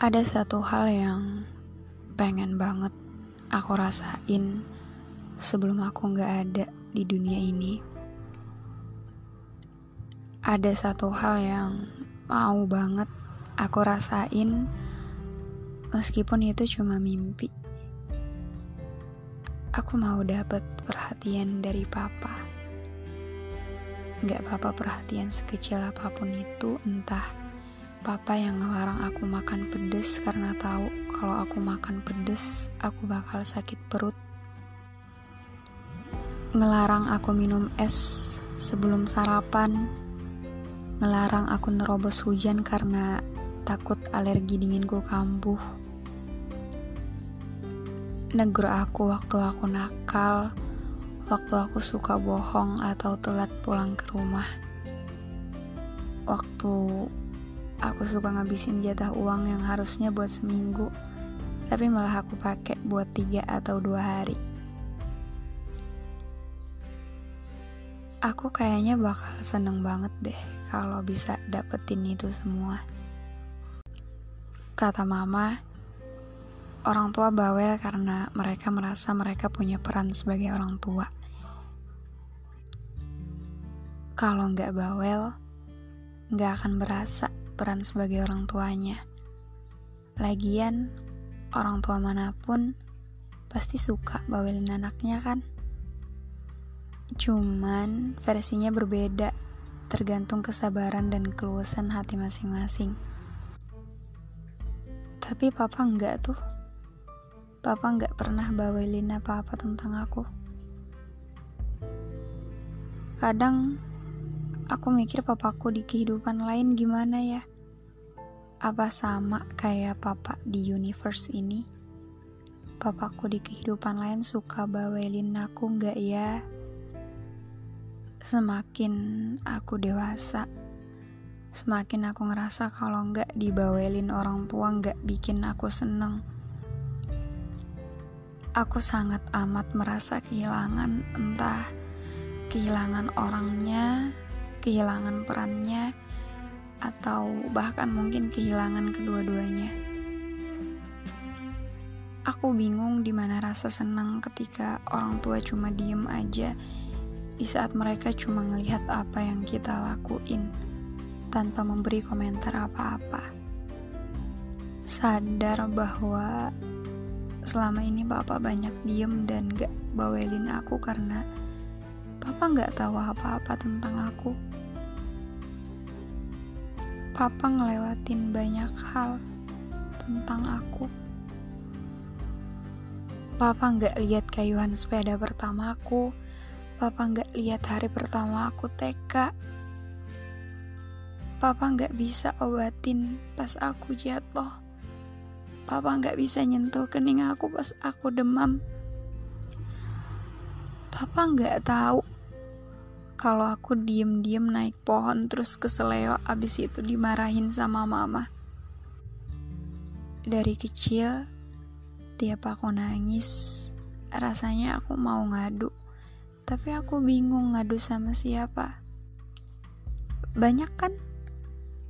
Ada satu hal yang pengen banget aku rasain sebelum aku gak ada di dunia ini. Ada satu hal yang mau banget aku rasain meskipun itu cuma mimpi. Aku mau dapet perhatian dari papa. Gak apa-apa perhatian sekecil apa pun itu, entah Papa yang ngelarang aku makan pedes karena tahu kalau aku makan pedes, aku bakal sakit perut. Ngelarang aku minum es sebelum sarapan. Ngelarang aku nerobos hujan karena takut alergi dinginku kambuh. Negur aku waktu aku nakal, waktu aku suka bohong atau telat pulang ke rumah. Waktu Aku suka ngabisin jatah uang yang harusnya buat seminggu, tapi malah aku pakai buat tiga atau dua hari. Aku kayaknya bakal seneng banget deh kalau bisa dapetin itu semua. Kata mama, orang tua bawel karena mereka merasa mereka punya peran sebagai orang tua. Kalau nggak bawel, nggak akan berasa peran sebagai orang tuanya. Lagian, orang tua mana pun pasti suka bawelin anaknya kan? Cuman versinya berbeda, tergantung kesabaran dan keluasan hati masing-masing. Tapi papa enggak tuh. Papa enggak pernah bawelin apa-apa tentang aku. Kadang aku mikir papaku di kehidupan lain gimana ya? Apa sama kayak papa di universe ini? Papaku di kehidupan lain suka bawelin aku nggak ya? Semakin aku dewasa, semakin aku ngerasa kalau nggak dibawelin orang tua nggak bikin aku seneng. Aku sangat amat merasa kehilangan entah kehilangan orangnya, kehilangan perannya, atau bahkan mungkin kehilangan kedua-duanya. Aku bingung di mana rasa senang ketika orang tua cuma diem aja di saat mereka cuma ngelihat apa yang kita lakuin tanpa memberi komentar apa-apa. Sadar bahwa selama ini papa banyak diem dan gak bawelin aku karena papa gak tahu apa-apa tentang aku. Papa ngelewatin banyak hal tentang aku. Papa nggak lihat kayuhan sepeda pertamaku. Papa nggak lihat hari pertama aku TK. Papa nggak bisa obatin pas aku jatuh. Papa nggak bisa nyentuh kening aku pas aku demam. Papa nggak tahu kalau aku diem-diem naik pohon terus keseleo abis itu dimarahin sama mama. Dari kecil, tiap aku nangis, rasanya aku mau ngadu, tapi aku bingung ngadu sama siapa. Banyak kan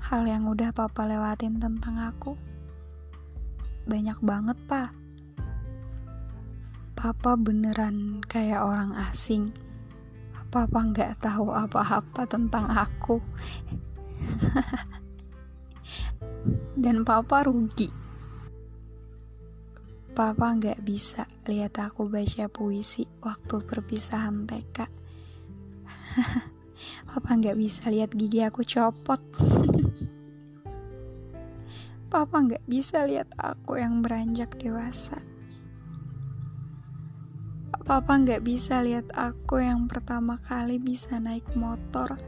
hal yang udah papa lewatin tentang aku? Banyak banget, pak. Papa beneran kayak orang asing Papa nggak tahu apa-apa tentang aku. Dan papa rugi. Papa nggak bisa lihat aku baca puisi waktu perpisahan TK. Papa nggak bisa lihat gigi aku copot. Papa nggak bisa lihat aku yang beranjak dewasa. Papa nggak bisa lihat aku yang pertama kali bisa naik motor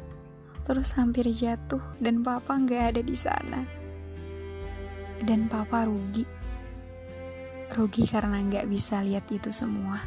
terus hampir jatuh dan papa nggak ada di sana. Dan papa rugi. Rugi karena nggak bisa lihat itu semua.